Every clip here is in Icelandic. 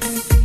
Bye.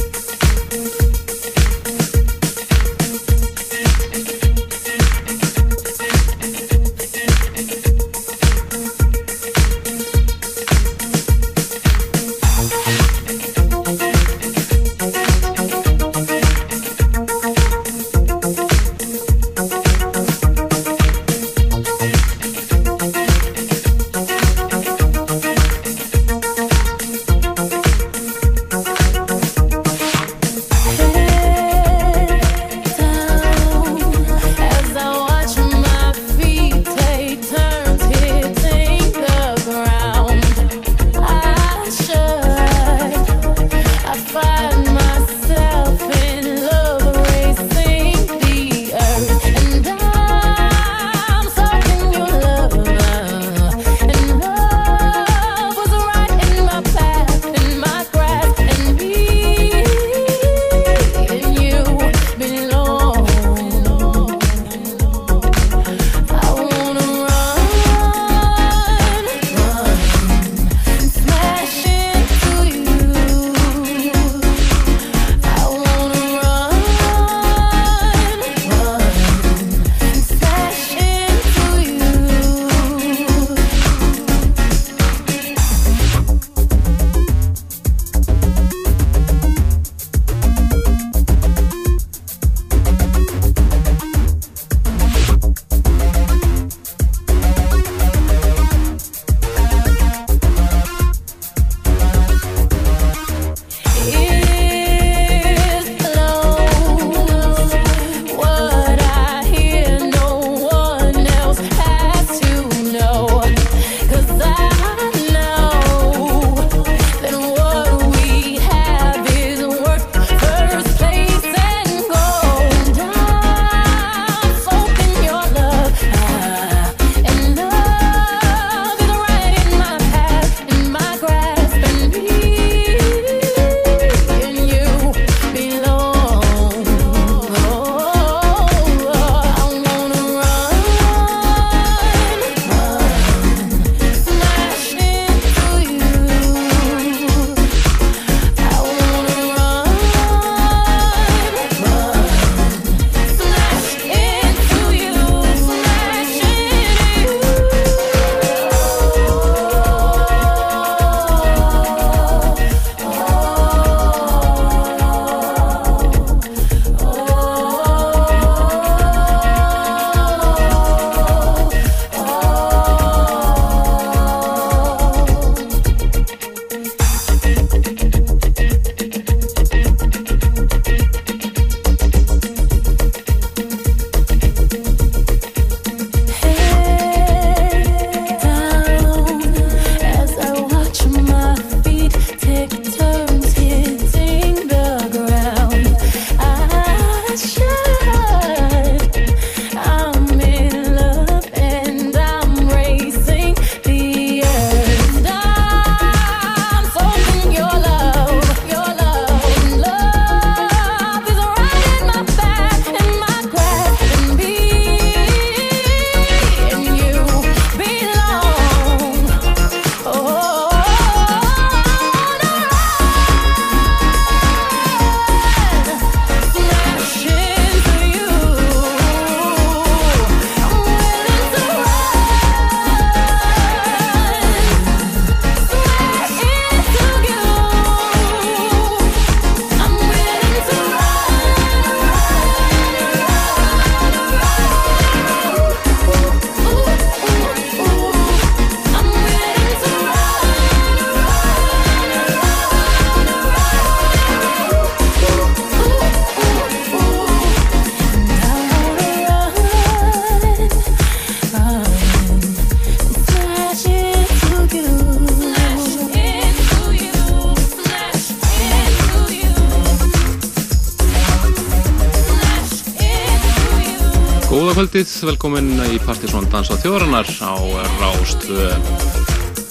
Kvöldið, velkomin í Partisón Dansa þjóðarannar á Rástvö.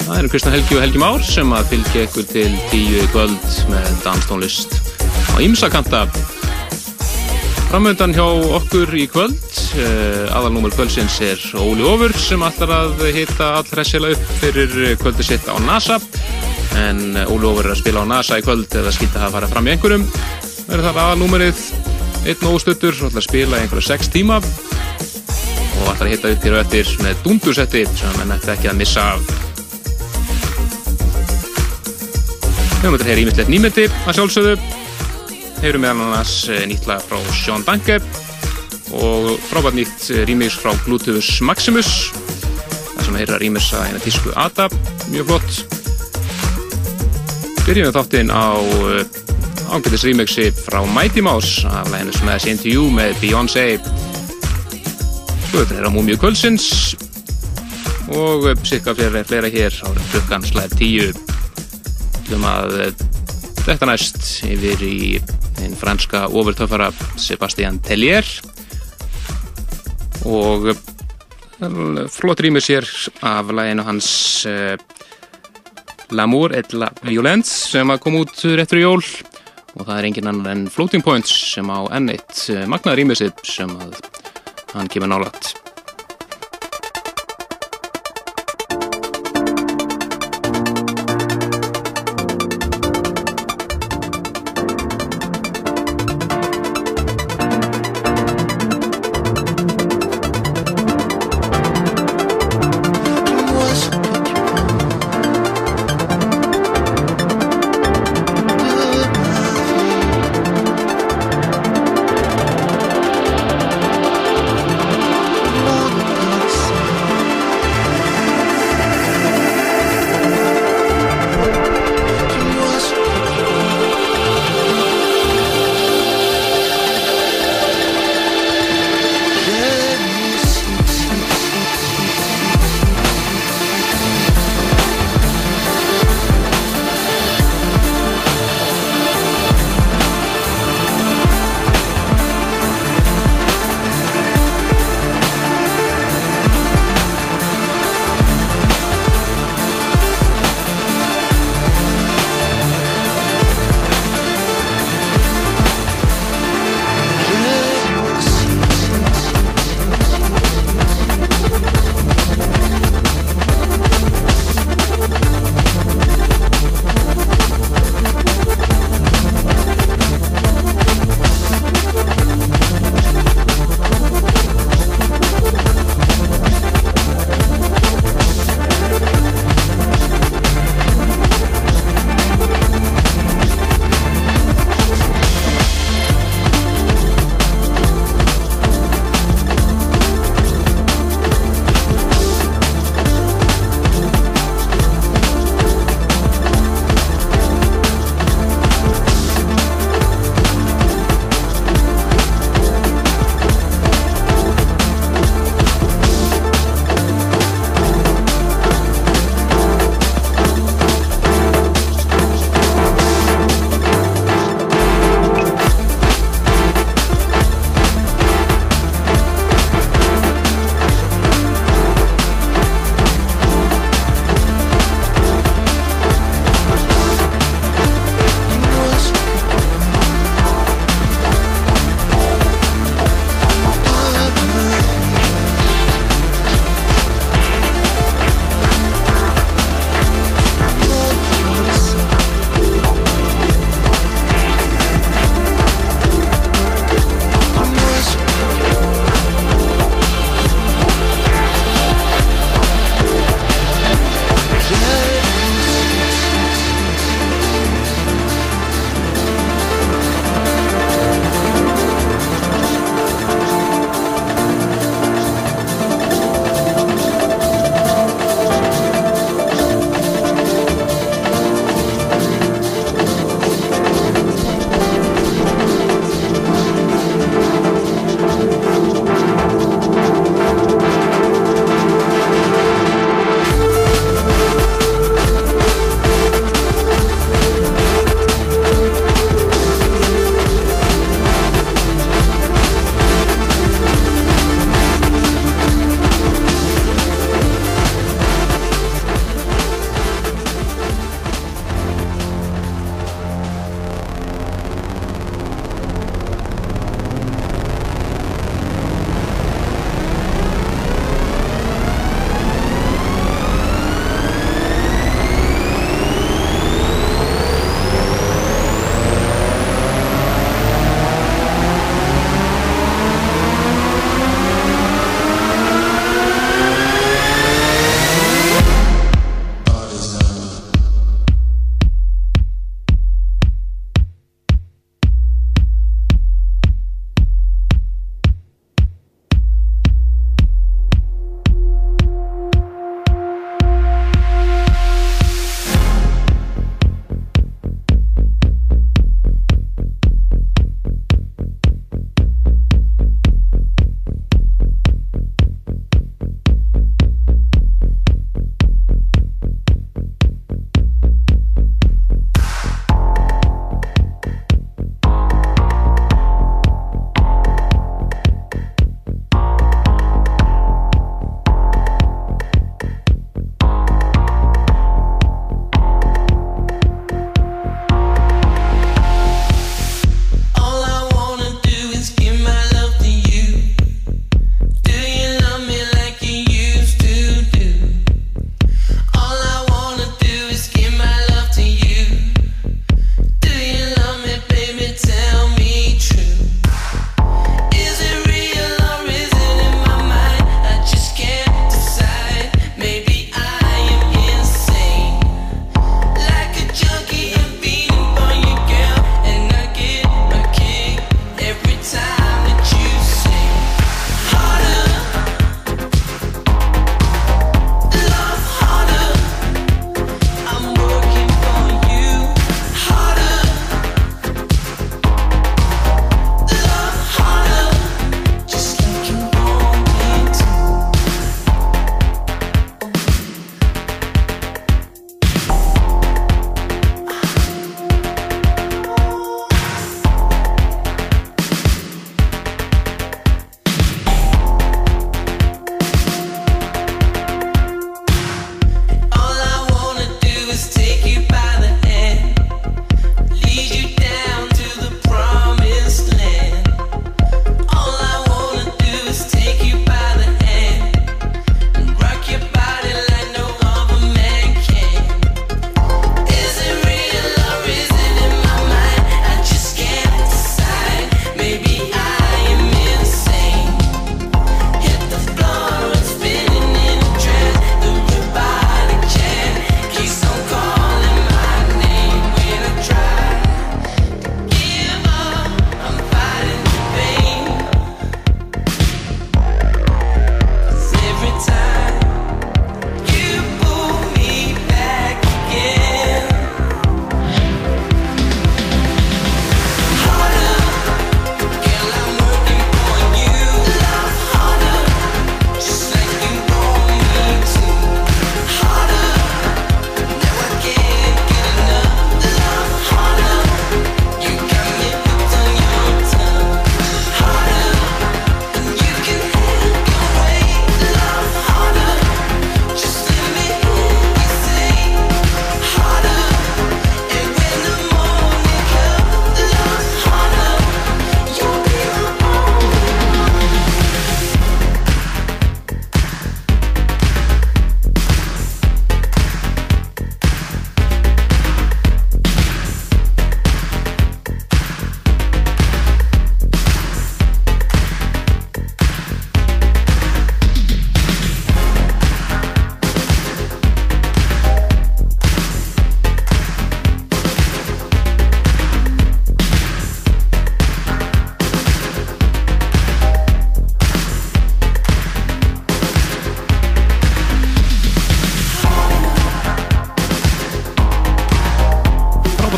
Það eru Kristján Helgi og Helgi Már sem að fylgja ykkur til tíu kvöld með danstónlist á Ímsakanta. Framöndan hjá okkur í kvöld, eh, aðalnúmur kvöldsins er Óli Ófur sem ætlar að hitta allræsila upp fyrir kvöldi sitt á NASA. en Ólófur er að spila á NASA í kvöld eða það að fara fram í einhverjum það aðalnúmerið einn og ætla að spila í einhverju sex tíma og ætla að hitta upp hér og eftir með dundusetti sem henn ætti ekki að missa af. Við höfum þetta hér ímyndilegt nýmyndi að sjálfsögðu. Hefur meðal annars eh, nýtt lag frá Sean Danke og frábært nýtt rýmis frá Bluetooth Maximus. Þar sem heyrir að rýmisa eina tísku ADA mjög flott. Byrjum við þáttinn á eh, ángættis remixi frá Mighty Mouse af læginu sem er SNTU með Beyoncé Þetta er á Múmiu Kvölsins og sikka eh, fyrir fleira hér á klukkan slæð tíu. Um að eh, þetta næst yfir í einn franska overtöfara Sebastian Tellier. Og flott rýmur sér af læginu hans L'amour et la violence sem að koma út rétt fyrir jól. Og það er engin annar en Floating Points sem á N1 eh, magnaður ímessið sem að hann kemur nálat gott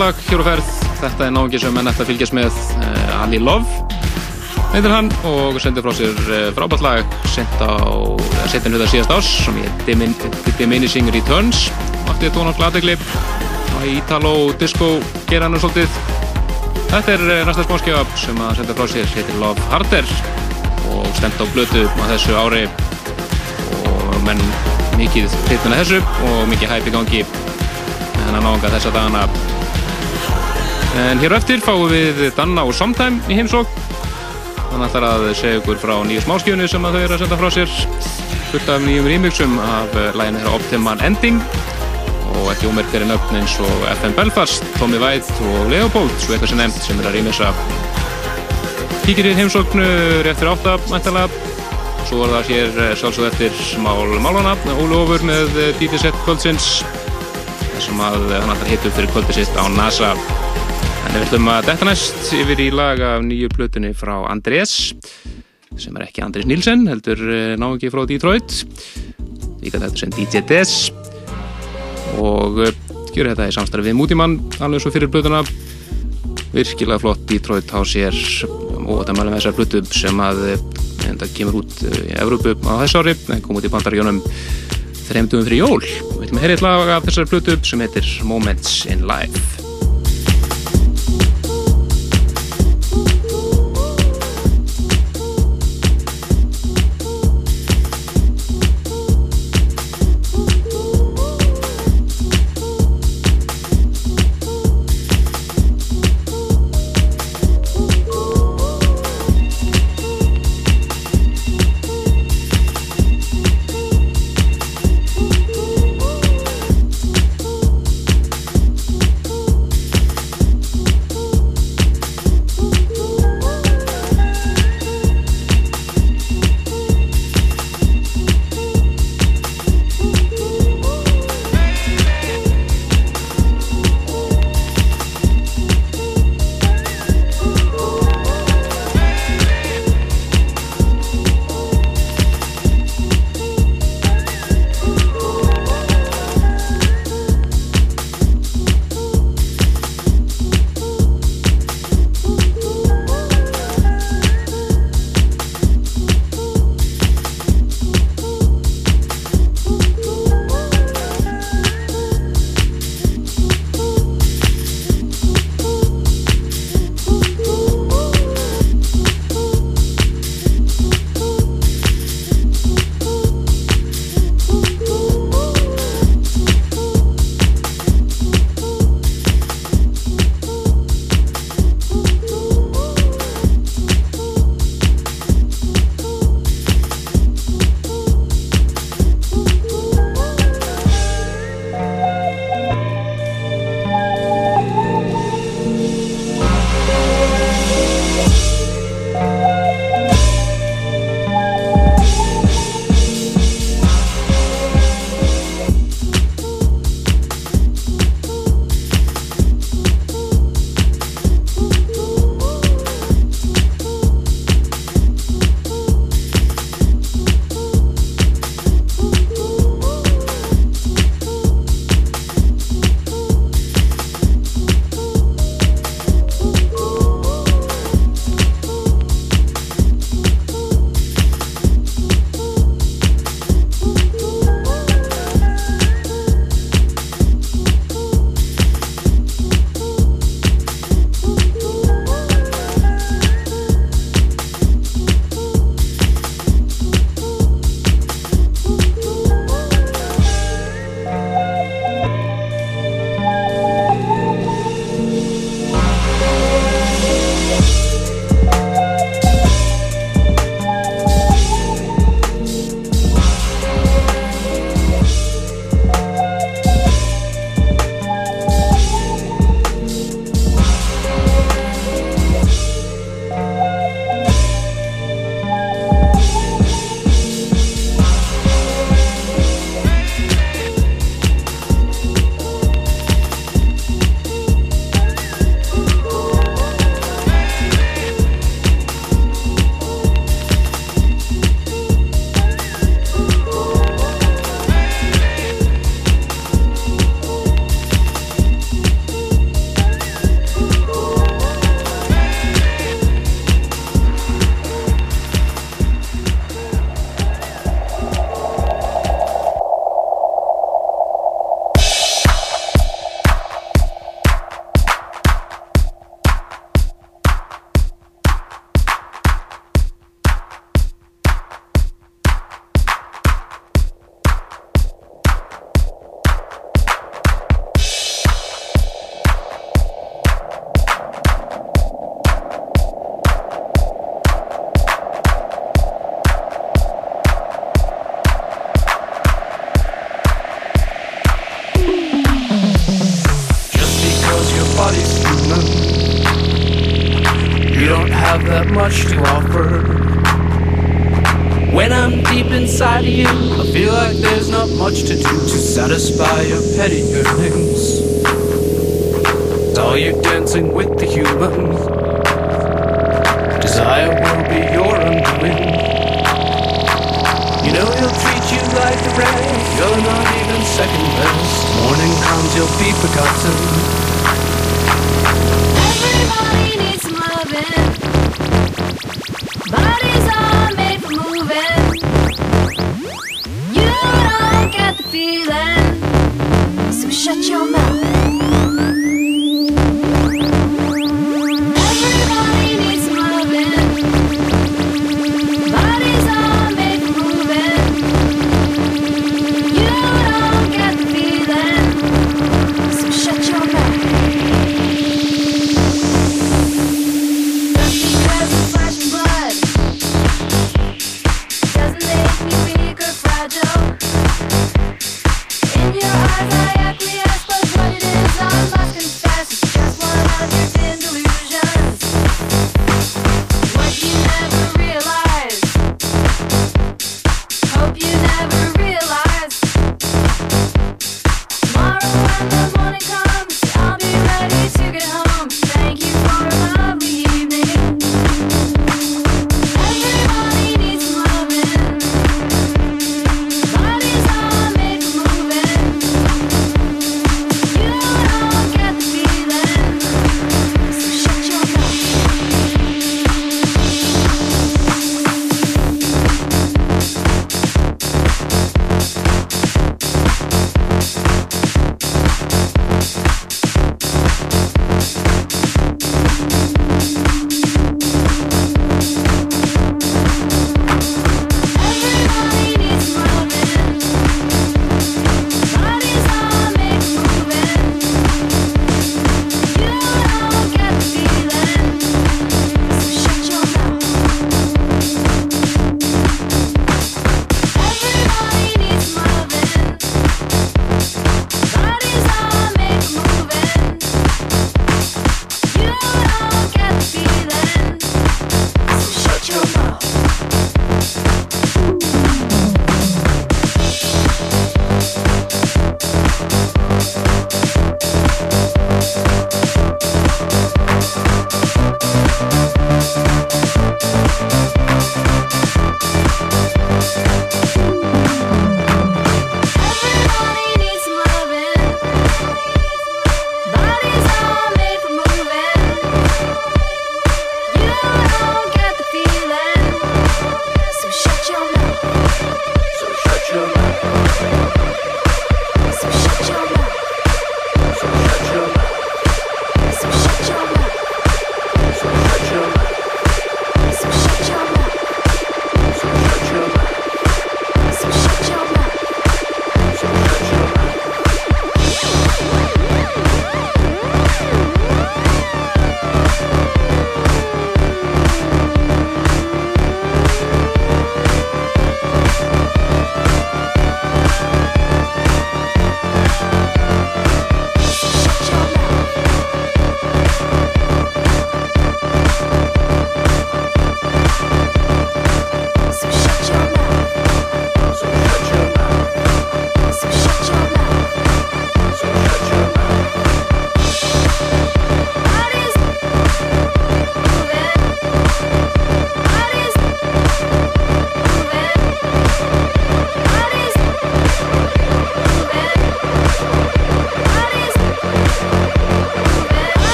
lag hér og ferð. Þetta er náðungi sem menn ætti að fylgjast með uh, Ali Love. Heitir hann og sendir frá sér uh, frábært lag sent á setin hluta síðast ás sem Dimin, Diminishing Returns áttið tónar gladegli og Italo Disco gera hann um svolítið. Þetta er uh, næsta spónskjöf sem að senda frá sér heitir Love Harder og stemt á blötu á þessu ári. Og menn mikið hittuna þessu og mikið hæpi gangi. En að náðunga þessa dagana En hér eftir fáum við Danna og Samtime í heimsók. Þannig ætlar að segja ykkur frá nýju smáskjönu sem þau eru að senda frá sér. Fullt af nýjum remixum af læginu hér Optiman Ending og ekki ómerkari nöfn eins og FM Belfast, Tommy White og Leopold, svo eitthvað sem nefnt sem er að remixa. Kíkir í heimsóknu rétt fyrir átta, mæntalega. Svo er það hér sjálfsögð eftir Mál Málana, Óli Ófur með DJ Set Kvöldsins sem að hann alltaf heitur fyrir kvöldi sitt á NASA. En við ætlum að detta næst yfir í lag af nýju plutunni frá Andrés sem er ekki Andrés Nílsen heldur eh, náðungi frá Detroit. Líka þetta sem DJ Des og uh, gjör þetta í samstarfi við Mútimann alveg svo fyrir plutuna virkilega flott Detroit á sér og þetta mælum þessar plutu sem að þetta eh, kemur út í Evrópu á þess ári en kom út í bandaríunum þreymdugum fyrir jól. Við ætlum að heyra eitt lag af þessar plutu sem heitir Moments in Life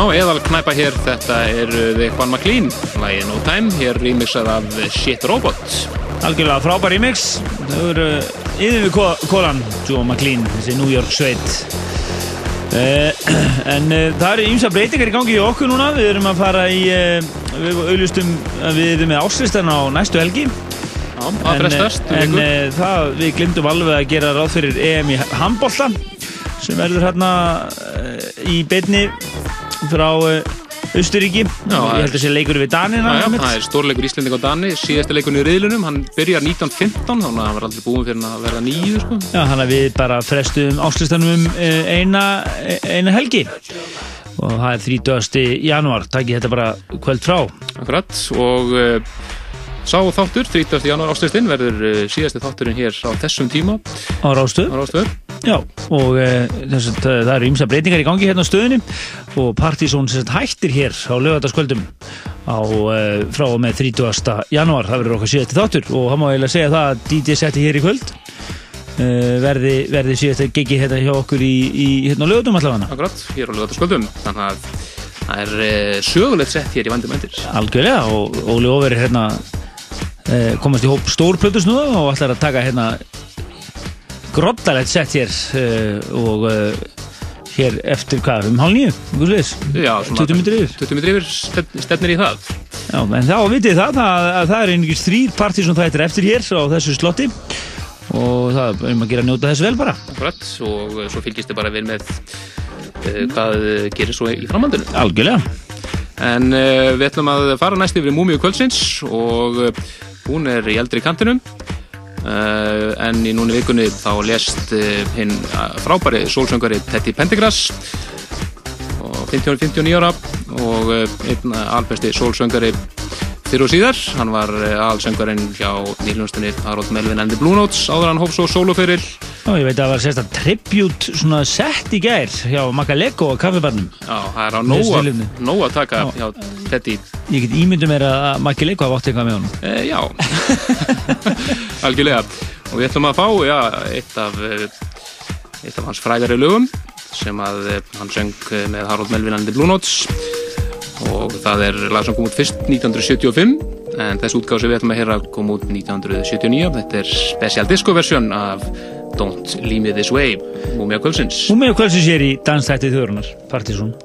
Já, eðal knæpa hér, þetta er uh, The Juan McLean, lagið No Time, hér remixað af Shit Robot. Algjörlega frábær remix. Það eru yfir við kólan, Joe McLean, þessi New York sveit. Uh, en það eru ýmsa breytingar í gangi í okkur núna. Við erum að fara í, við auðlustum að við erum með áslistan á næstu helgi. Já, það frestast, um en það, við glimtum alveg að gera ráð fyrir EM í handbolta sem verður hérna í beinni frá uh, Austuríki. Já, Ég held að sé leikur við Danina. Já, já, það er stórleikur Íslending og Dani, síðasti leikurinn í riðlunum, hann byrjar 1915, þannig að hann var aldrei búinn fyrir að verða nýju, sko. Já, þannig að við bara frestum áslistanum um eh, eina, eina helgi og það er 30. janúar takk þetta bara kvöld frá Akkurat, og sá þáttur, 30. janúar ástæðstinn, verður síðasti þátturinn hér á þessum tíma á Rástöð á Rástöður. Já, og e, þess, að, það eru ýmsa breytingar í gangi hérna á stöðinni og sagt hættir hér á lögataskvöldum á, e, frá og með 30. janúar það verður okkar síðasti þáttur og það má eiginlega segja það að DJ setti hér í kvöld e, verði, verði síðasti gigi hérna hjá okkur í, í hérna á lögatum allavega Akkurat, hér á lögataskvöldum, þannig að það er uh, sögulegt sett hér í vandum endir. Algjörlega og Óli Óver er hérna eh, komast í hóp stórplötus nú og ætlar að taka hérna groddarlegt sett hér eh, og eh, hér eftir hvað, um hálf nýju, liðs Já, 20 mínútur yfir. 20 minnir yfir stefn- stefnir í það. Já, en þá vitið það, það, að það er einhvers þrýr partí sem það er eftir hér á þessu slotti. Og það er um að gera að njóta þess vel bara. Akkurat, og svo fylgist þið bara við með uh, hvað uh, gerir svo í framhaldinu. Algjörlega. En uh, við ætlum að fara næst yfir Múmiu kvöldsins og uh, hún er í eldri kantinum en í núni vikunni þá lést uh, hinn uh, frábæri sólsöngari Teddy Pendergrass og 50-59 ára og einn albesti sólsöngari fyrir og síðar. Hann var uh, alsöngarinn hjá nýljónstunni Harold Melvin and the Blue Notes áður hann hóf svo sólofyrir. Já, ég veit að það var sérst að tribute svona sett í gær hjá Makaleko og kaffibarnum Já, það er á nóg að- taka Já. hjá Teddy Ég get ímyndum mér að Makaleko hafa átt eitthvað með honum E, já, algjörlega. Og við ætlum að fá já, eitt, af, eh, eitt af hans frægari lögum sem að eh, hann söng eh, með Harold Melvin and the Blue Notes og það er lag sem kom út fyrst 1975 en þessi útgáð sem við ætlum að heyra kom út 1979. Þetta er special disco version af Don't Leave Me This Way, Múmia Kvölsins. Hún með kvöldsins hér í dansþætti þjórunar Partizón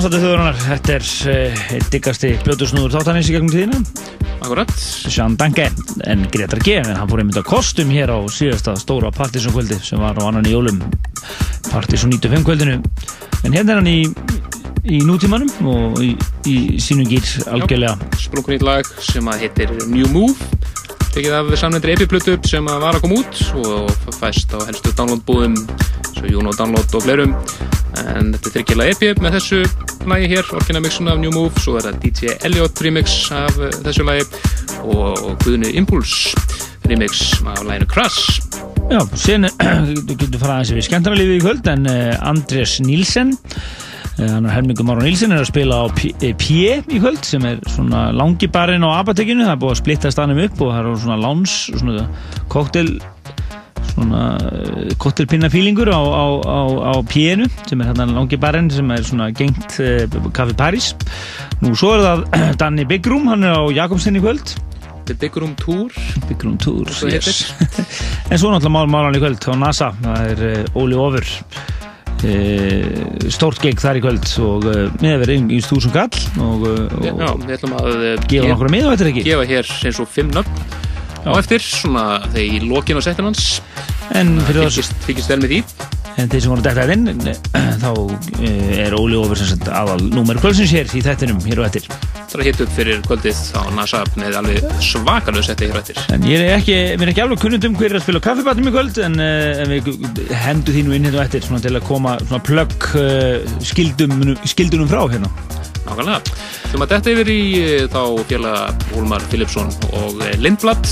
dansandi þjóðurinnar, þetta er uh, diggasti blötusnúður þáttanins í gegnum tíðina. Akkurat, Sean Danke, en Gretar G en hann fór einmitt á kostum hér á síðasta stóra Partisan kvöldi sem var á annan í jólum. Partisan 95 kvöldinu. En hérna er hann í, í nútímanum og í, í sínum gýr algjörlega. Sprungur nýtt lag sem að heitir New Move tekið af samnendri epiplötu sem að var að koma út og fæst á helstu downloadbúðum svo Juno Download og fleirum. En þetta er þryggjulega epi með þessu lagi hér, orginal mixun af New Move svo er það DJ Elliot remix af uh, þessu lagi og, Guðni Impulse remix af laginu Crash Já, sen getur farað aðeins við skemmtarnalífið í kvöld en uh, Andrés Nílsen uh, hann er helmingur Máron Nílsen er að spila á P P í kvöld sem er svona langi barinn á apatekinu það er búið að splitta stanum upp og það eru svona láns svona koktel svona koktelpinna fílingur á, á, á, á P-inu sem er hérna langi barinn sem er svona gengt uh, Café Paris. Nú svo er það Danny Bigrum hann er á Jakobsen í kvöld. The Big Room Tour. Big Room Tours, Svo yes. en svo náttúrulega mál málan í kvöld á NASA, það er uh, Óli Ofur uh, stórt gig þar í kvöld og uh, miðverð yngst þúsund kall og, Já, og við ætlum að uh, gefa nokkra mið á þetta ekki? gefa hér eins og fimm nöfn. Á eftir, svona þegar í lokin á settin hans en fyrir þess fylgist vel með því. En þeir sem voru dætt að inn þá uh, er Óli Ofur sem sagt aðal númer kvöldsins hér í þettinum hér og eftir. Það er að hitta upp fyrir kvöldið á NASA með alveg svakalög setti hér á eftir. En ég er ekki, mér er ekki alveg kunnund um hver er að spila á kaffibatum í kvöld en, uh, en við hendu þínu inn hérna á eftir til að koma plögg uh, skildum, skildunum frá hérna. Nákvæmlega. Þegar maður detta yfir í eh, þá félaga Úlmar Philipsson og eh, Lindblad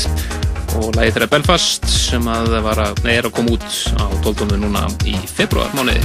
og lagið þeirra Belfast sem að var að, nei, er að koma út á 12. núna í februar mánuði.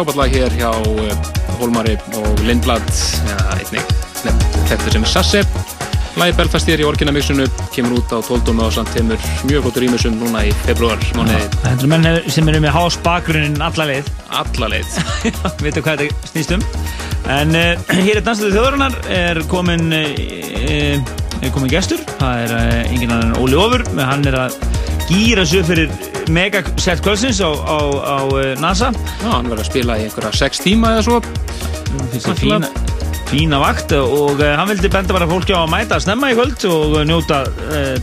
Frábært lag hér hjá Hólmari og Lindblad. Einnig þetta sem er Sasse Lagi Belfast hér í orginamixinu kemur út á 12. og samt teimur mjög flottur ímessum núna í februar Þetta eru menn sem eru með hás bakgrunnin alla leið. Alla leið. Veitu hvað þetta snýst um? En uh, hér er Dansaðu þjóðarinnar er komin uh, er komin gestur. Það er uh, engin annan Óli Ofur hann er að gýra upp fyrir megasett kvöldsins á, á, á uh, NASA. Já, hann verður að spila í einhverja 6 tíma eða svo. Finnst það fína, fína vakt og uh, hann vildi benda bara fólki á að mæta að snemma í kvöld og uh, njóta uh,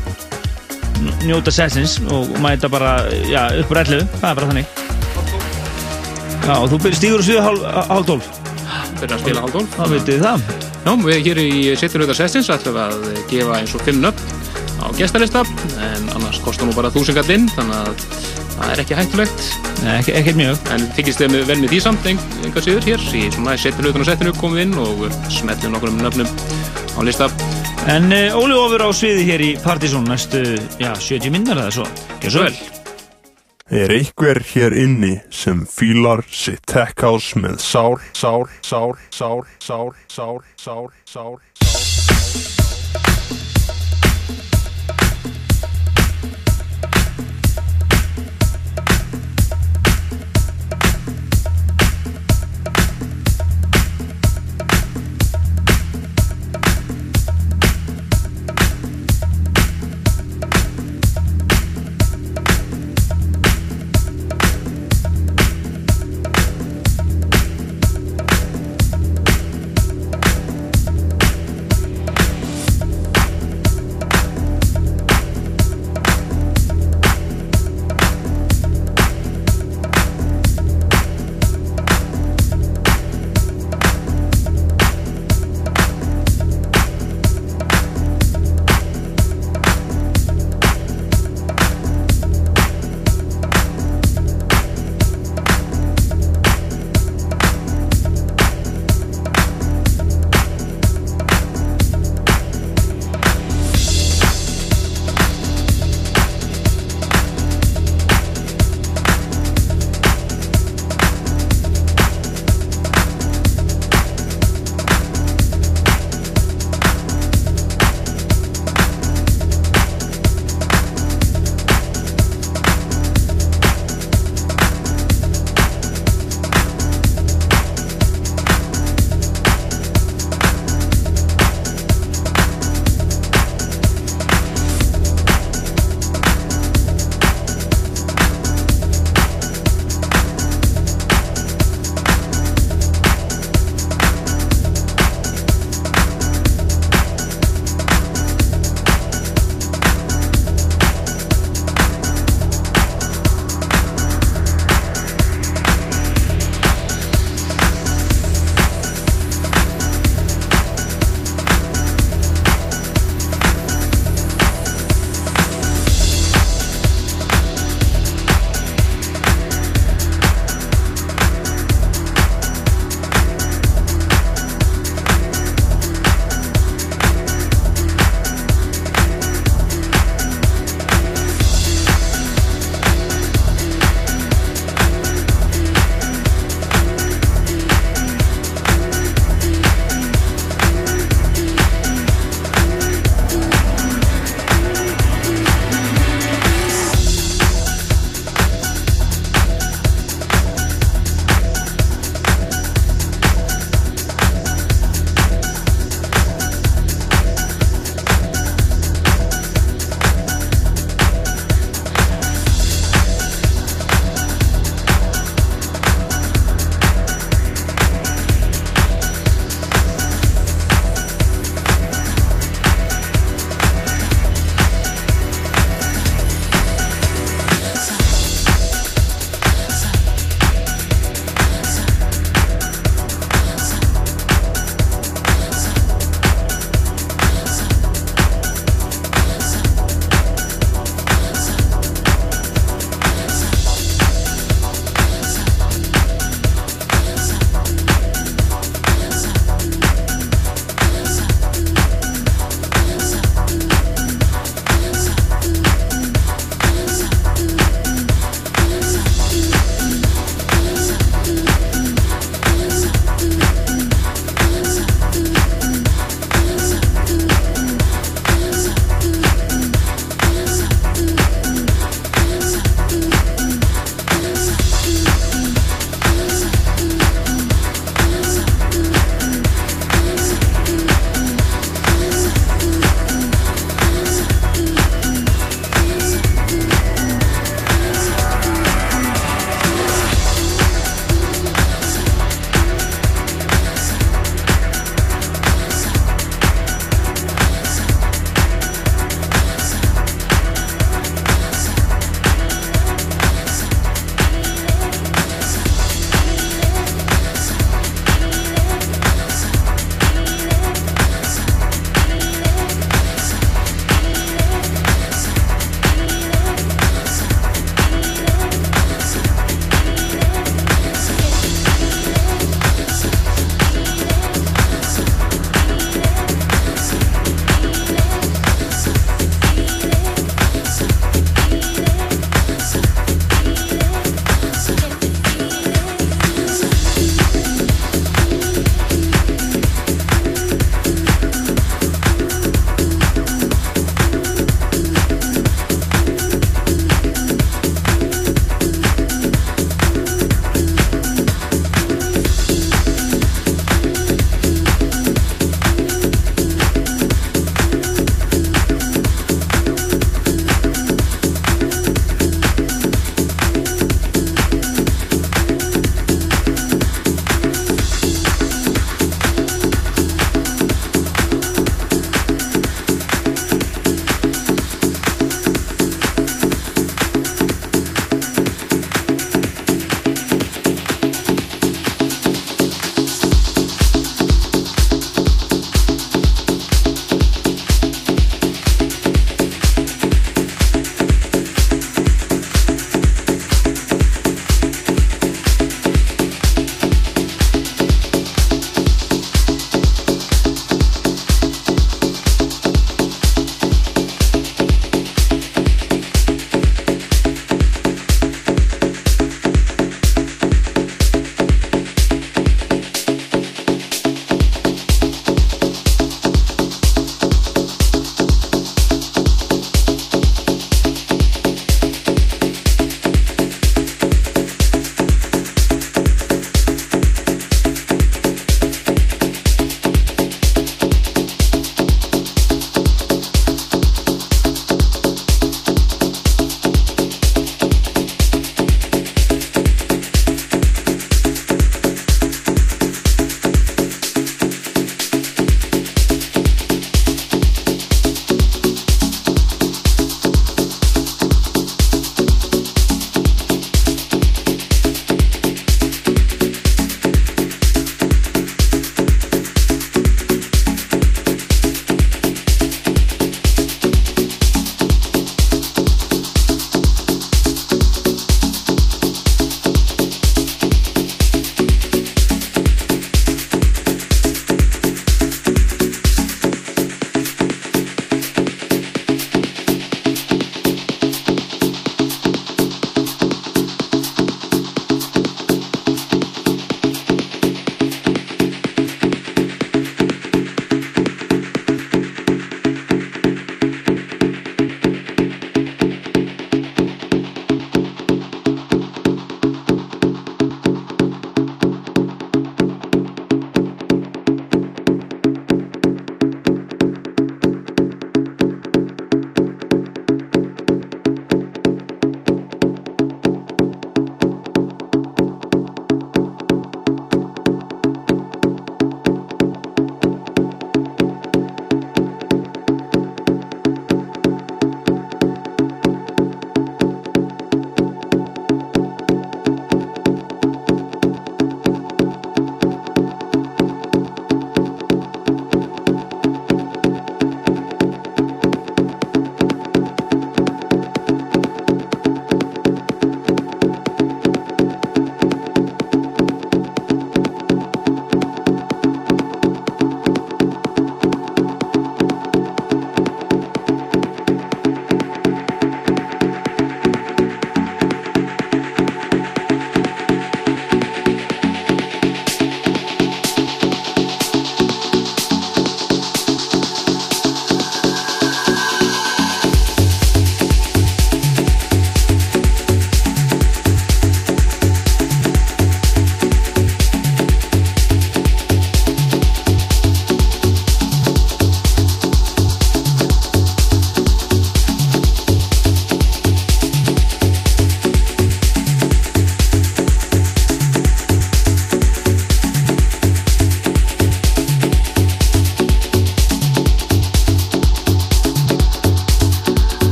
njóta sessins og mæta bara já, upp á rellu, það er bara þannig. Já, og þú hálf, hálf tólf fyrir að spila hálf 12 þá vitið það. Já, við hér í Sitturhauðar Sessins ætlum að gefa eins og 5 nöfn á gestalista en annars kostar nú bara 1000 kall inn þannig það er ekki hættulegt Nei, ekki, ekkert mjög. En þykist þið vel með því samt en, enga síður hér í svona Sitturhauðar Sessinu komum við inn og smetlum nokkur um nöfnum á lista. En uh, Óli Ofur á sviði hér í Partizón næstu, já, 70 minnar eða svo. Gjör svo vel. Er einhver hér inni sem fílar sitt tech house með sál, sál, sál, sál, sál, sál, sál, sál, sál.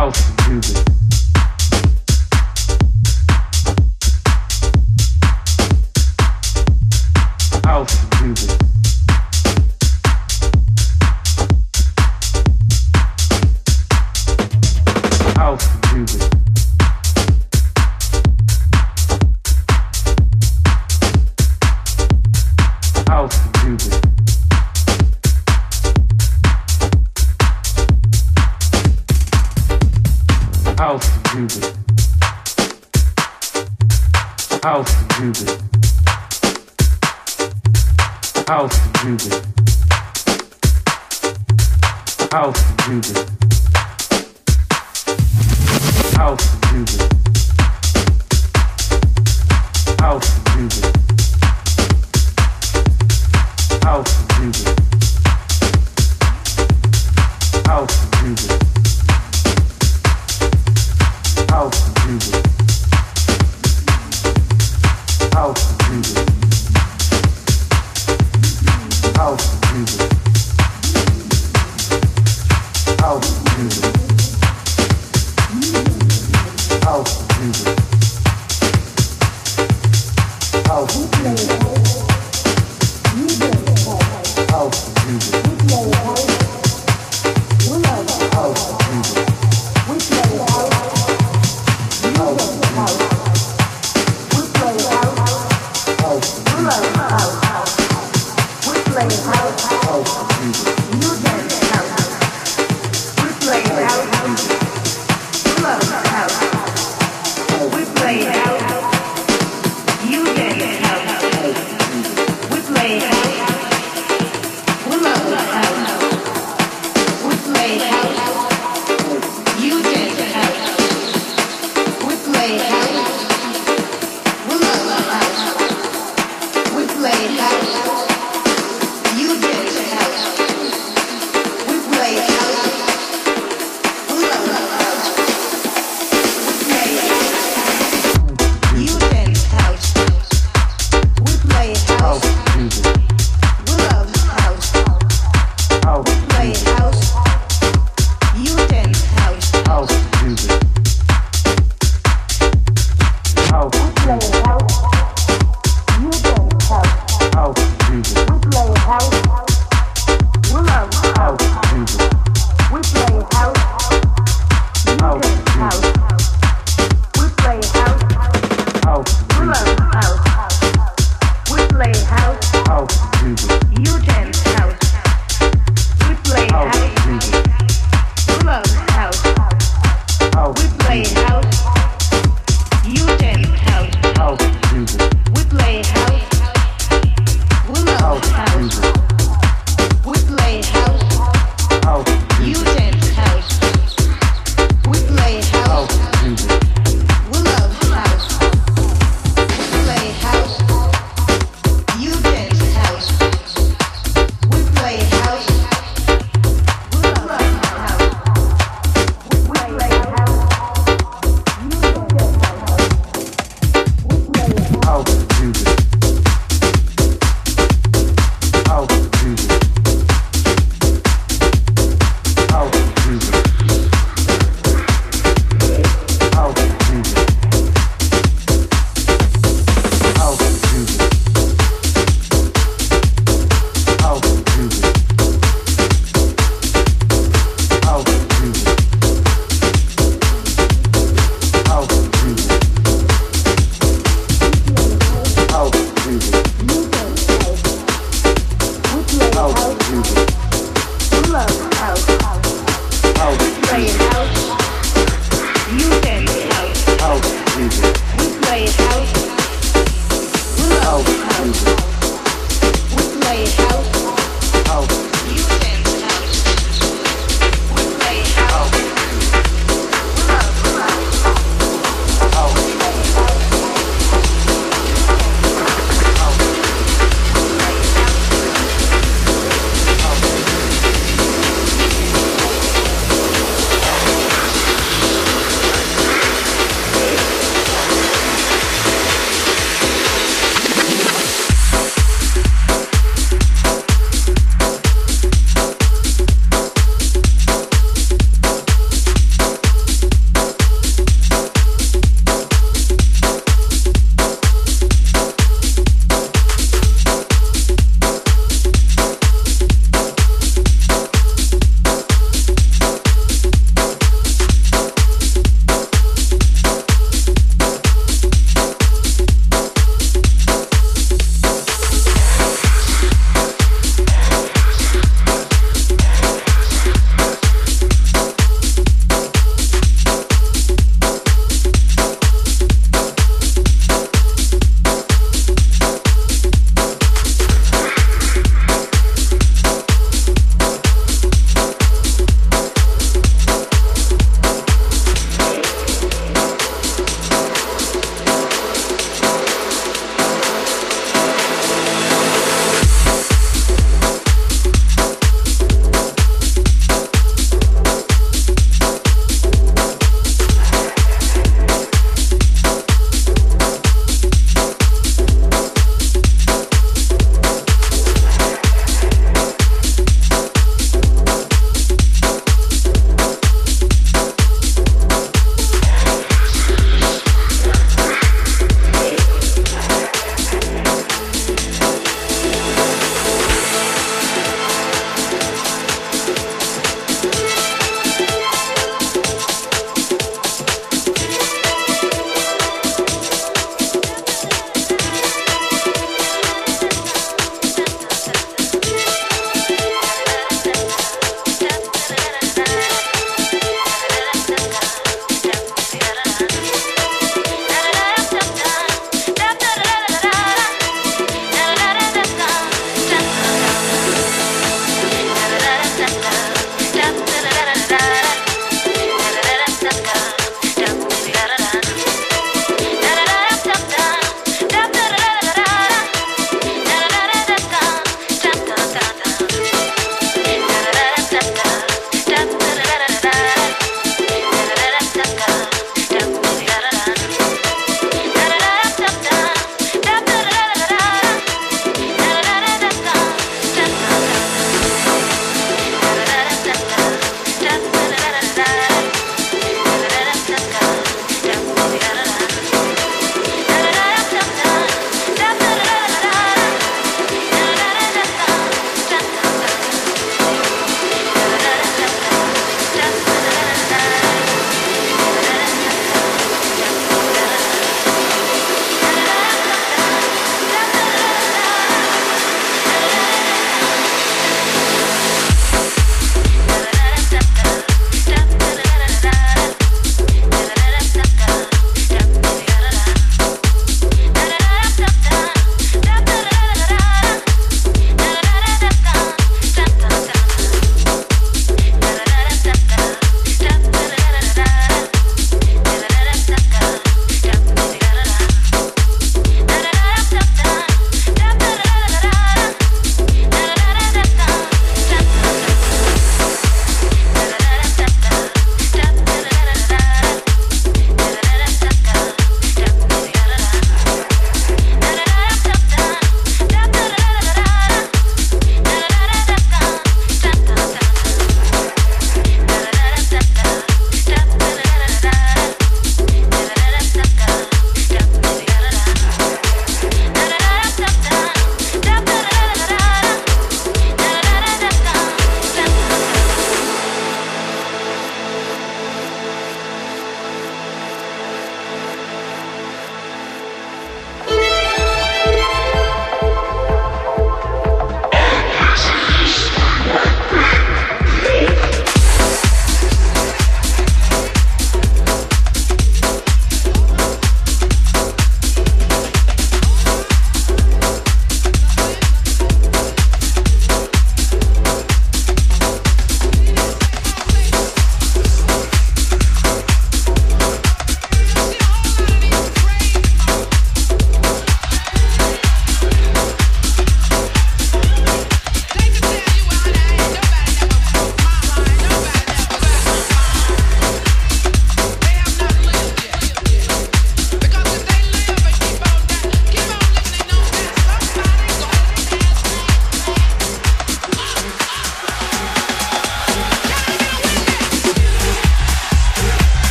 House.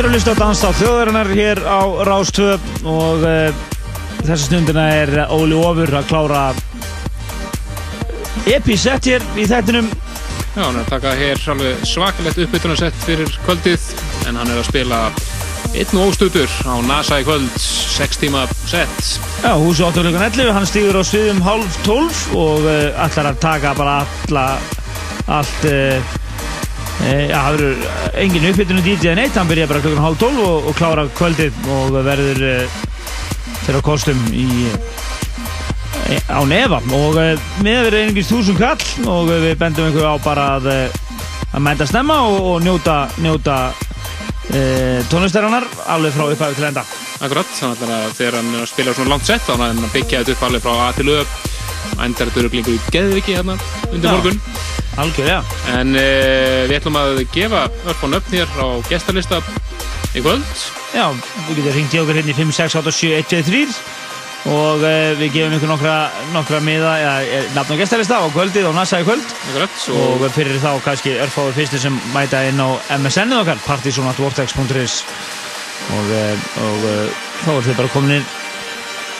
Já, þér að hlusta á Dans á þjóðarinnar hér á Rástvö og uh, þessa stundina er Óli Ofur að klára episett hér í þettinum Já, hann er að taka hér alveg svakalegt uppbytunarsett fyrir kvöldið en hann er að spila einn og óstutur á NASA í kvöld 6 tíma sett Já, húsi 8 klukkan 11, hann stýður á sviðum hálf 12 og uh, ætlar að taka bara alla allt uh, Já, það verður engin uppbytunum DJ neitt, hann byrja bara klukkan hálf 12 og, og klára kvöldið og verður uh, fyrir kostum í á nefa og uh, með verður einingist þúsund kall og við bendum einhver á bara að, að mænda snemma og, og njóta, njóta uh, tónlistarinnar alveg frá upphæðu til enda. Akkurat, þannig að þegar hann að spila svona langt sett þá er hann að byggja þetta upp alveg frá A til og endar þetta öruglingu í geðviki hérna undir morgun algjörlega. En uh, við ætlum að gefa örf og nöfn hér á gestarlista í kvöld. Já, þú getur hringt í okkur hérna í 5, 6, 8, 7, 1, 2, 3 og uh, við gefum ykkur nokkra, nokkra miða, ja, nafn og gestarlista á kvöldið og NASA í kvöld. Akkurat, og fyrir þá kannski örfáður fyrstu sem mæta inn á MSN-ið okkar partysonatvortex.is og, uh, og þá er þið bara komin inn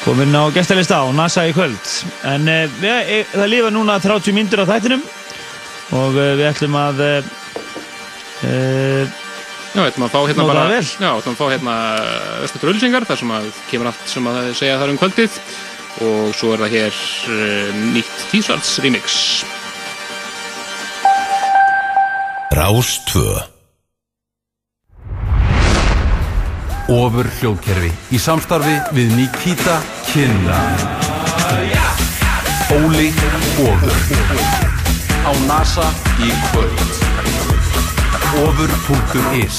komin á gestarlista á NASA í kvöld. En við, e, það lifa núna 30 myndur á þættinum og uh, við ætlum að uh, Já, ætlum að fá hérna bara. Já, ætlum að fá hérna öskutur ölsingar þar sem að kemur allt sem að segja þar um kvöldið. Og svo er það hér uh, nýtt T-Swarts remix. Rás 2 Ofur hljóðkerfi í samstarfi við Nikita Kynna Óli Ofur á NASA í kvöld. Ofur.is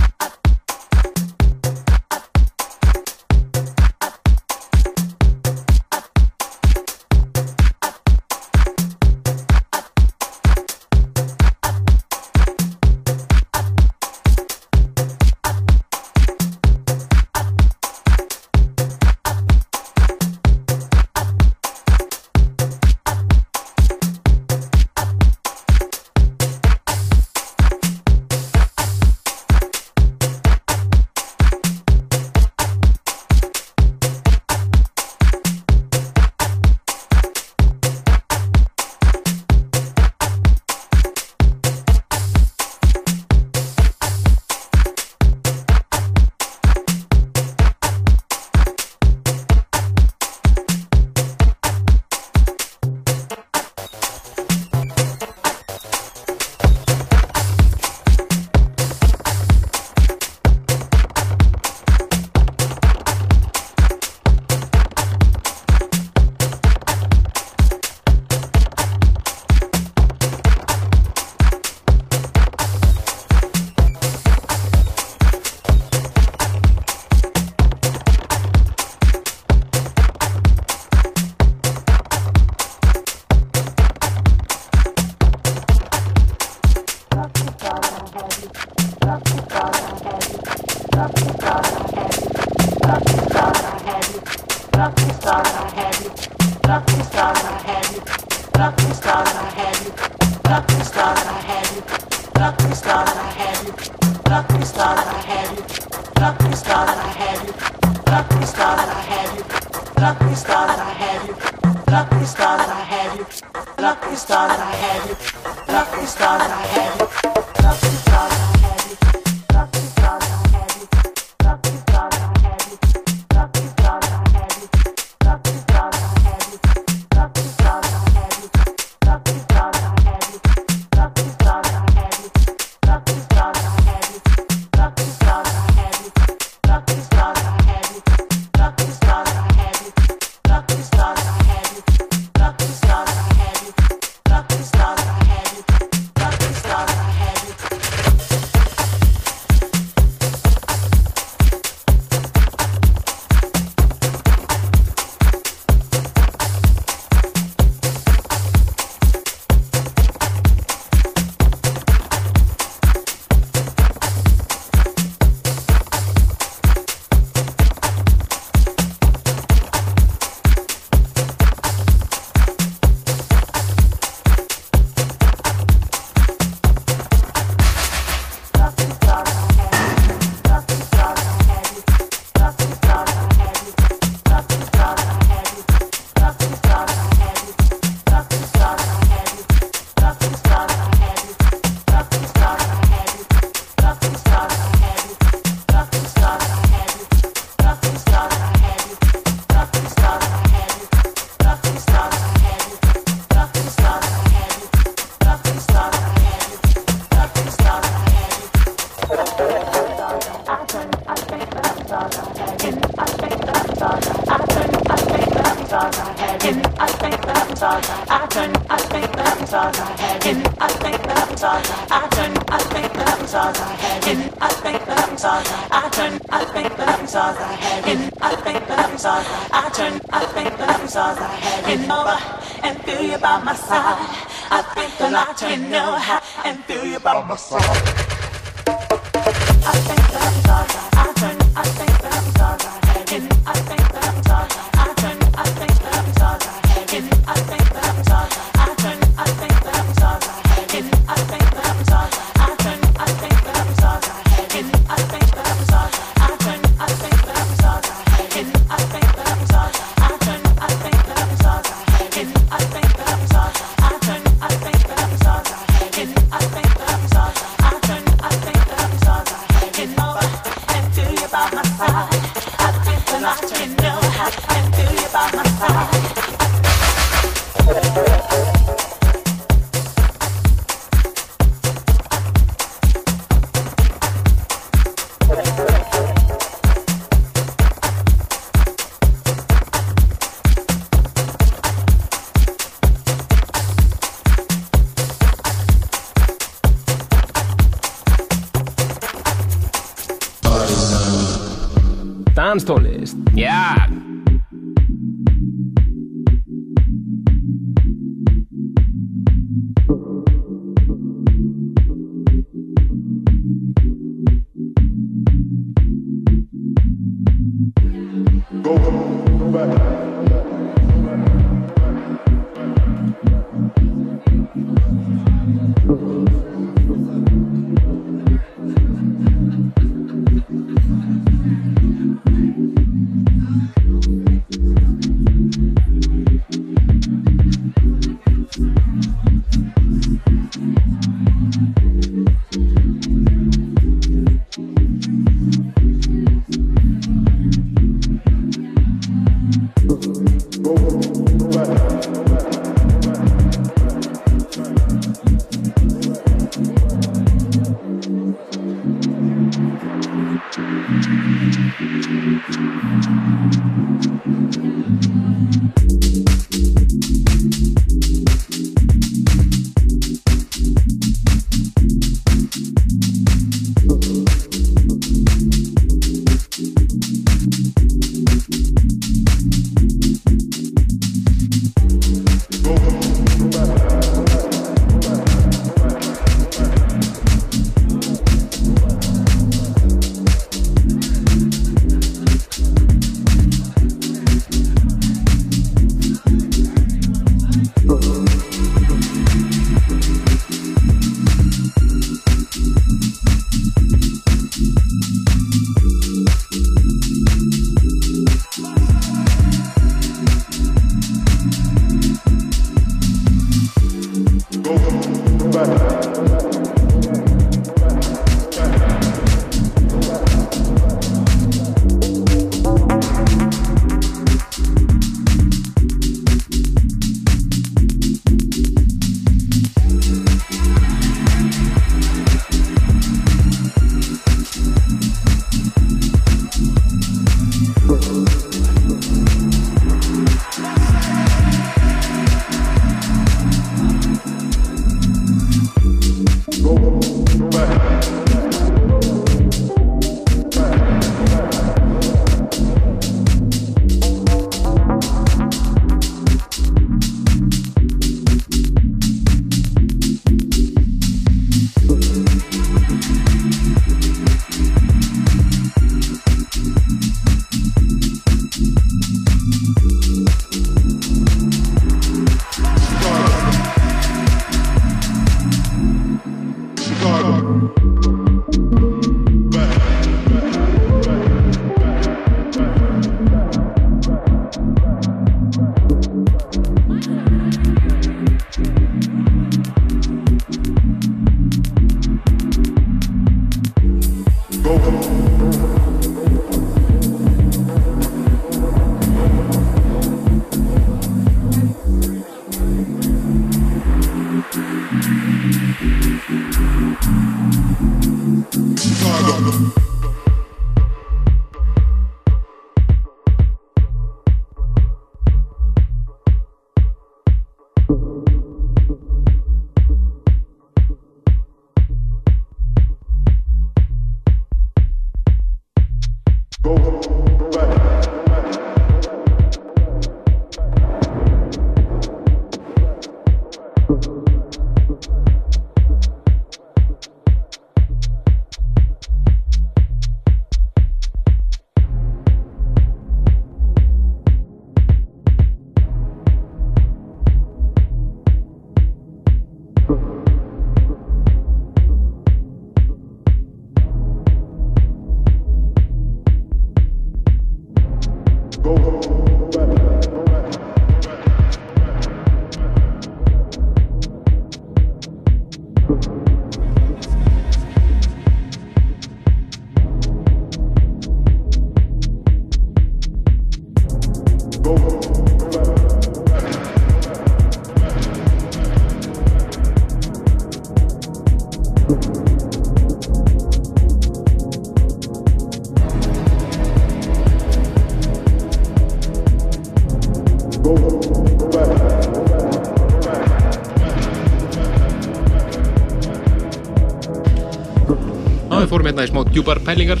fórum hérna í smá djúpar pælingar.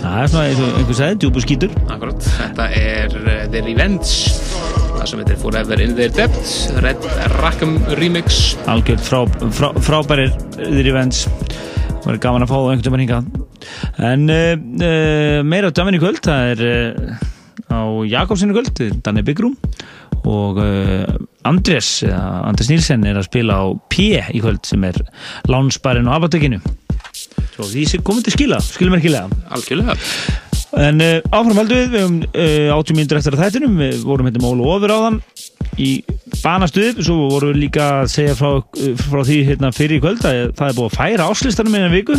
Það er svona eins og einhver sagði, djúbu skítur. Akkurat, þetta er uh, The Revenge það sem heitir Forever in Their Depth Red Rackham Remix. Algjörð frá, frá, frábærir þýr events það verður gaman að fá það einhvern veginn hingað. En uh, uh, meira dömin í kvöld það er á Jakobsinu kvöld Danni Byggrúm og Andrés Andrés Nílsen er að spila á P í kvöld sem er lánsbærin á abatökinu svo því komið til skila skilum ekki Algjörlega. En uh, áfram heldum við, höfum uh, 80 mínútur eftir að þættinum, við vorum hérna mólu ofur á þann í banastuð, svo vorum við líka að segja frá, uh, frá því hérna fyrir í kvöld að það er búið að færa áslistanum innan viku.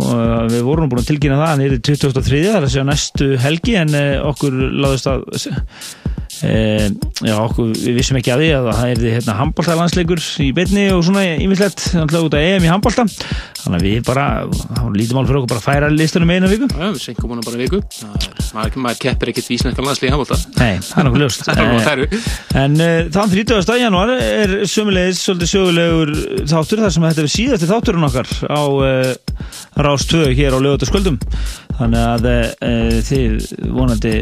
Og uh, við vorum búin að tilkynna það nýrið 2003, það er að segja næstu helgi en uh, okkur láðist að uh, já, okkur, við vissum ekki að því að það er hérna handbóltalandsleikur í beinni og svona ímislegt, þannig að út að EM í handbólta þannig að við bara, var lítið mál fyrir okkur bara að færa listanum einu viku. Já, við senkum hana bara í viku. Maður, maður keppir ekkert í íslenska landslíði handbólta Nei, það er nokkuð ljóst. En uh, þann 30. januar er sömulegis svolítið sögulegur þáttur þar sem þetta er síðasti þátturinn okkar á uh, Rás 2 hér á lögutaskvöldum þannig að uh, þið vonandi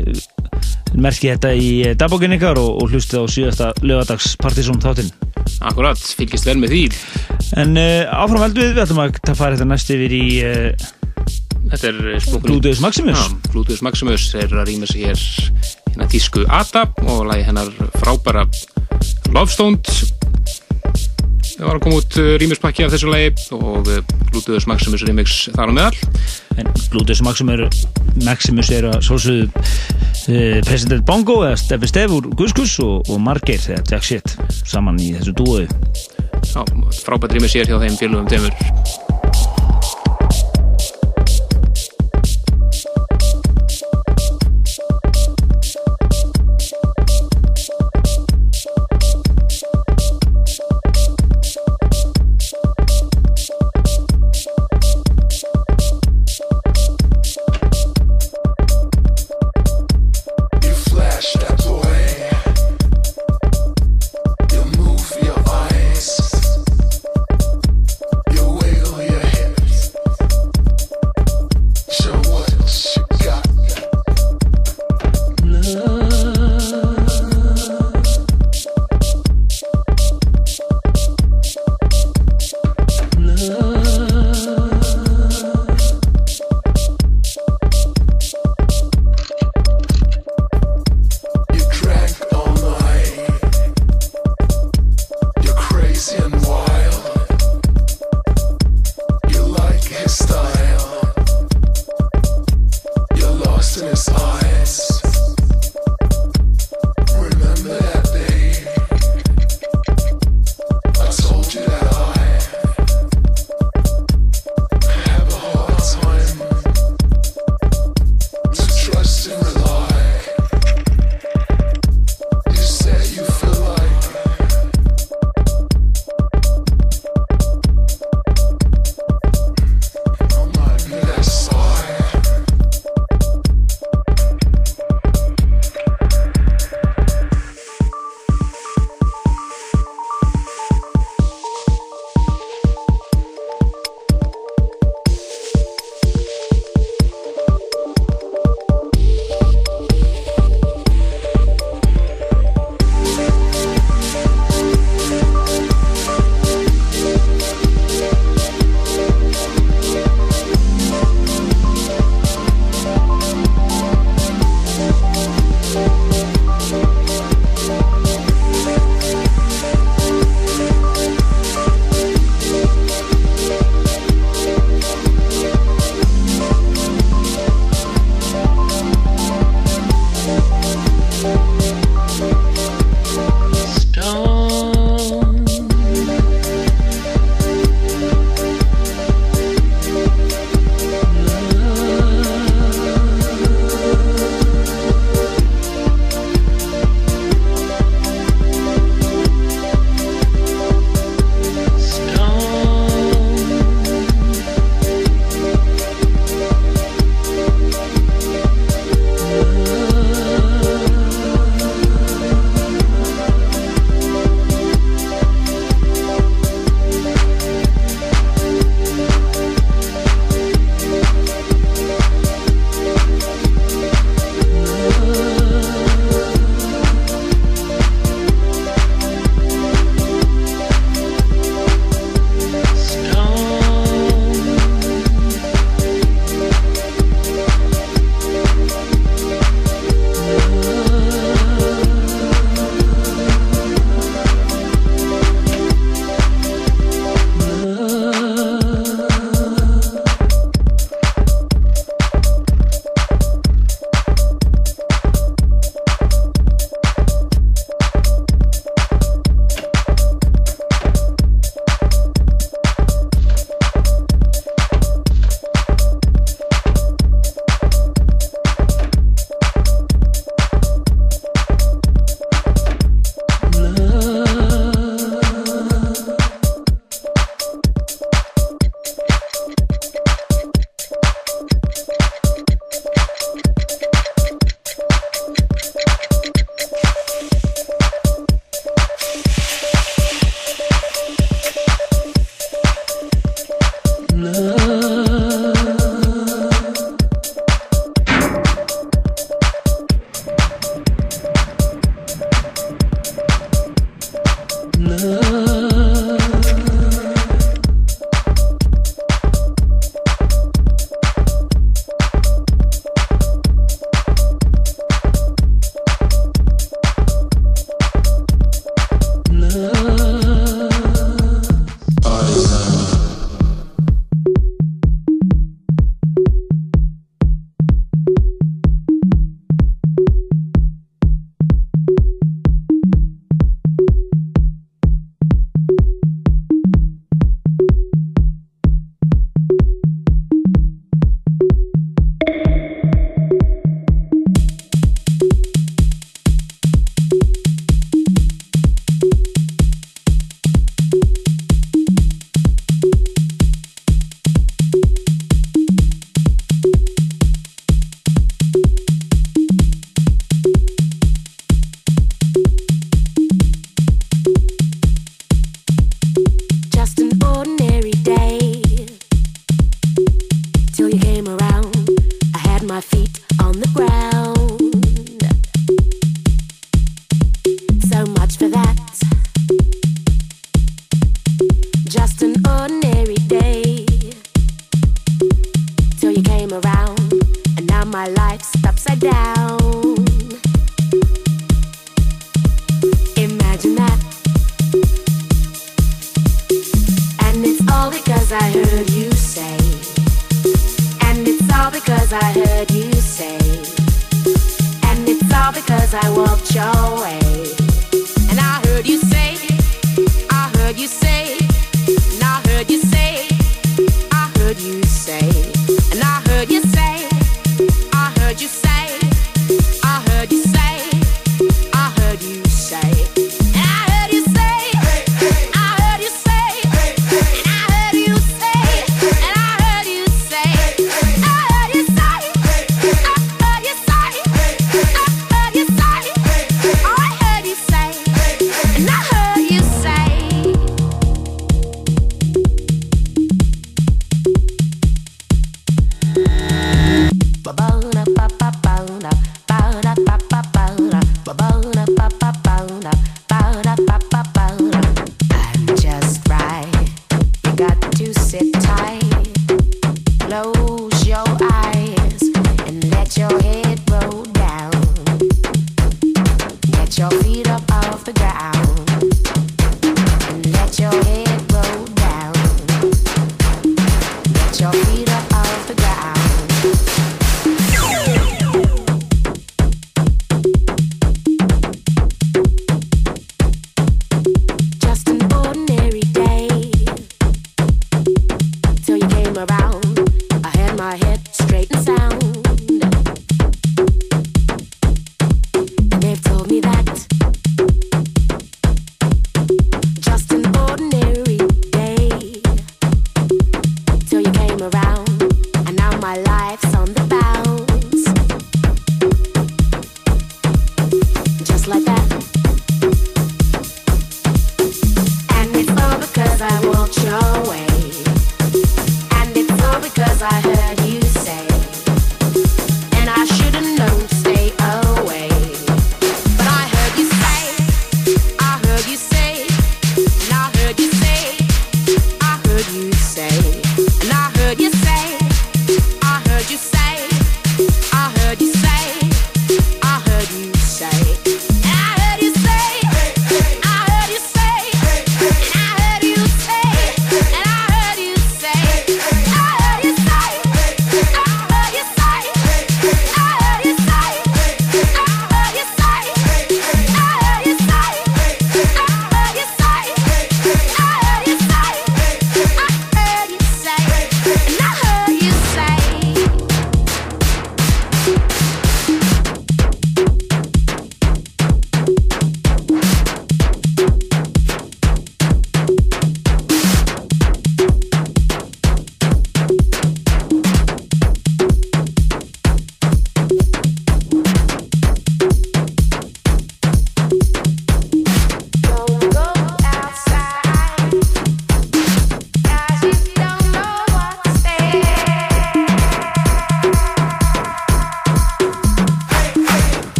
merki þetta í uh, dagbókinn ykkar og, og hlustið á síðasta lögadags partysón þáttinn. Akkurat, fylgist vel með því. En uh, áfram heldum við, við ætlum að fara þetta næst yfir í uh, Þetta er Gluteus Maximus. Já, Gluteus Maximus er að rýma sig hér hérna tísku Ada og lagi hennar frábæra Love Stoned Það var að koma út uh, rýmispakki af þessu lagi og uh, Gluteus Maximus remix þar á meðal. En Gluteus Maximus, Maximus er að svolsögðu uh, President Bongo eða Steffi Stef úr Guskus og, og Margeir eða Jack Shit saman í þessu dúi Já, frábært rýmis hér hjá þeim félugum demur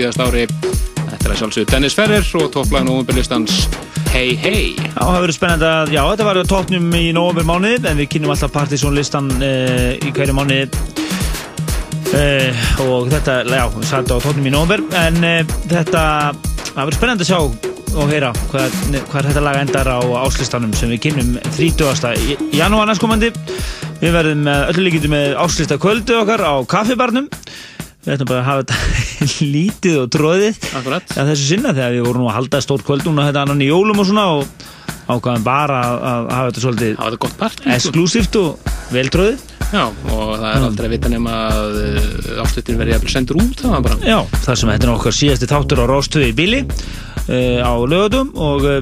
síðast ári. Þetta er að sjálfsögðu Dennis Ferrer og topplæðin og umbyrlistans Hey Hey. Já, það verður spennandi að, já, þetta var toppnum í november mánuði, en við kynum alltaf Partizón listan uh, í hverju mánuði uh, og þetta, já, við satt á toppnum í november, en uh, þetta, það verður spennandi að sjá og heyra hvað, hvað þetta lag endar á áslistanum sem við kynum 30. í janúar næstkomandi. Við verðum öllu líkjum með áslista kvöldu okkar á kaffibarnum. Við ætlum bara að hafa þetta lítið og tróðið Akkurat. að þessu sinna þegar við vorum að halda stórt kvöld núna þetta annan í jólum og svona og ákvaðum bara að, að hafa þetta svolítið Það var þetta gott part. sko. exklusíft og veltróðið. Já, og það er aldrei að vita nema að uh, áslutin verði að sendur út, það bara. Já, þar sem þetta er okkar síðasti þáttur á Róstöði í Bíli uh, á lögatum og uh,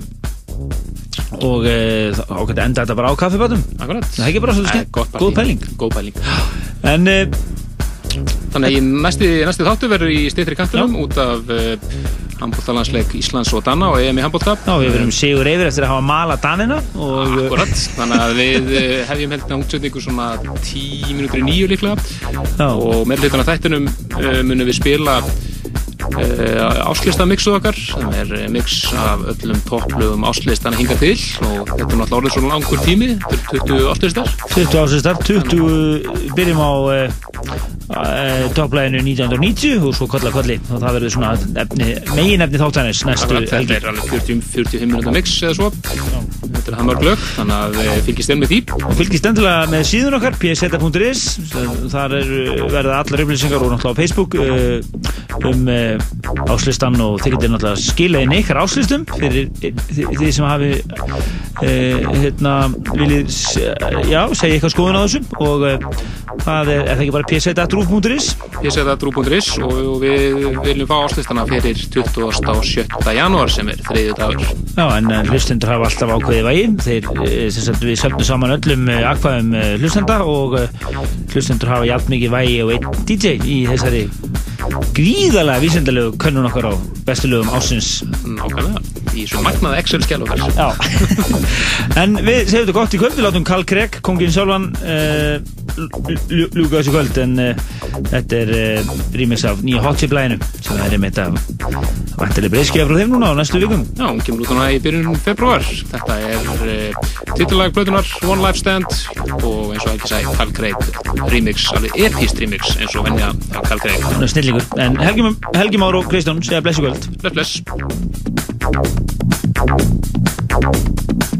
og uh, enda þetta bara á kaffibatum Akkurat. Það er ekki bara svolítið skemmt. Góð pæling. Góð pæling. En uh, Þannig að næsti, næsti þáttu verður í steytri kantunum út af uh, handbóltalansleik Íslands og Danna og EM í handbólta. já, við verum sigur yfir eftir að hafa malað Danina og Akkurat, þannig að við uh, hefjum held með útsendingu svona 10 minútur í nýju líklega Já. og með hlutan af þættunum uh, munum við spila uh, áslista mixuð okkar sem er uh, mix af öllum topplögum áslistana hinga til og þetta er náttúrulega orðið svo langur tími þetta er 20 áslistar. 20 ásistar 20 byrjum á uh, topplæginu 1990 og svo kolla kolli. Og það verður svona efni, megin efni þáttanins næstu Akkurat, þetta helgi. er alveg 40, 45 minúta mix eða svo. Þetta er það mörg lög þannig að fylgist inn með því. Og fylgist endilega með síðun okkar pseta.is þar er, verða allar upplýsingar og náttúrulega á Facebook um áslistan og þið getur náttúrulega skila inn ykkar áslistum fyrir þið sem hafi uh, hérna viljið s- já, segja eitthvað skoðun á þessum og það er, er það ekki bara pseta.ruf.is pseta.ru.is og við viljum fá áslistana fyrir 27. janúar sem er þriðju dagur Já, en hlustendur hafa alltaf ákveðið vægi. Þeir, sem sagt, við söfnum saman öllum akvæðum uh, hlustenda og hlustendur hafa jafn mikið vægi og einn DJ í þessari gríðalega vísendalegu könnun okkar á bestu lögum ásins. nákvæmlega í svo magnaða Excel-skjál okkar Já. en við segjum þetta gott í kvöld, við látum Karl Gregg, kongin sjálfan, uh, ljúka þessu kvöld, en uh, þetta er uh, rýmis af nýja hot chip læginu sem er einmitt af vantileg breyskjöf frá þeim núna á næstu vikum. Já, hún kemur út núna í byrjun februar þetta er uh, titulag plötunar One Life Stand og eins og ekki sagði Carl Craig remix, alveg epist remix eins og venja af Carl Craig Hann er snillingur. En Helgi, Helgi Már og Kristján segja blessu kvöld. bless bless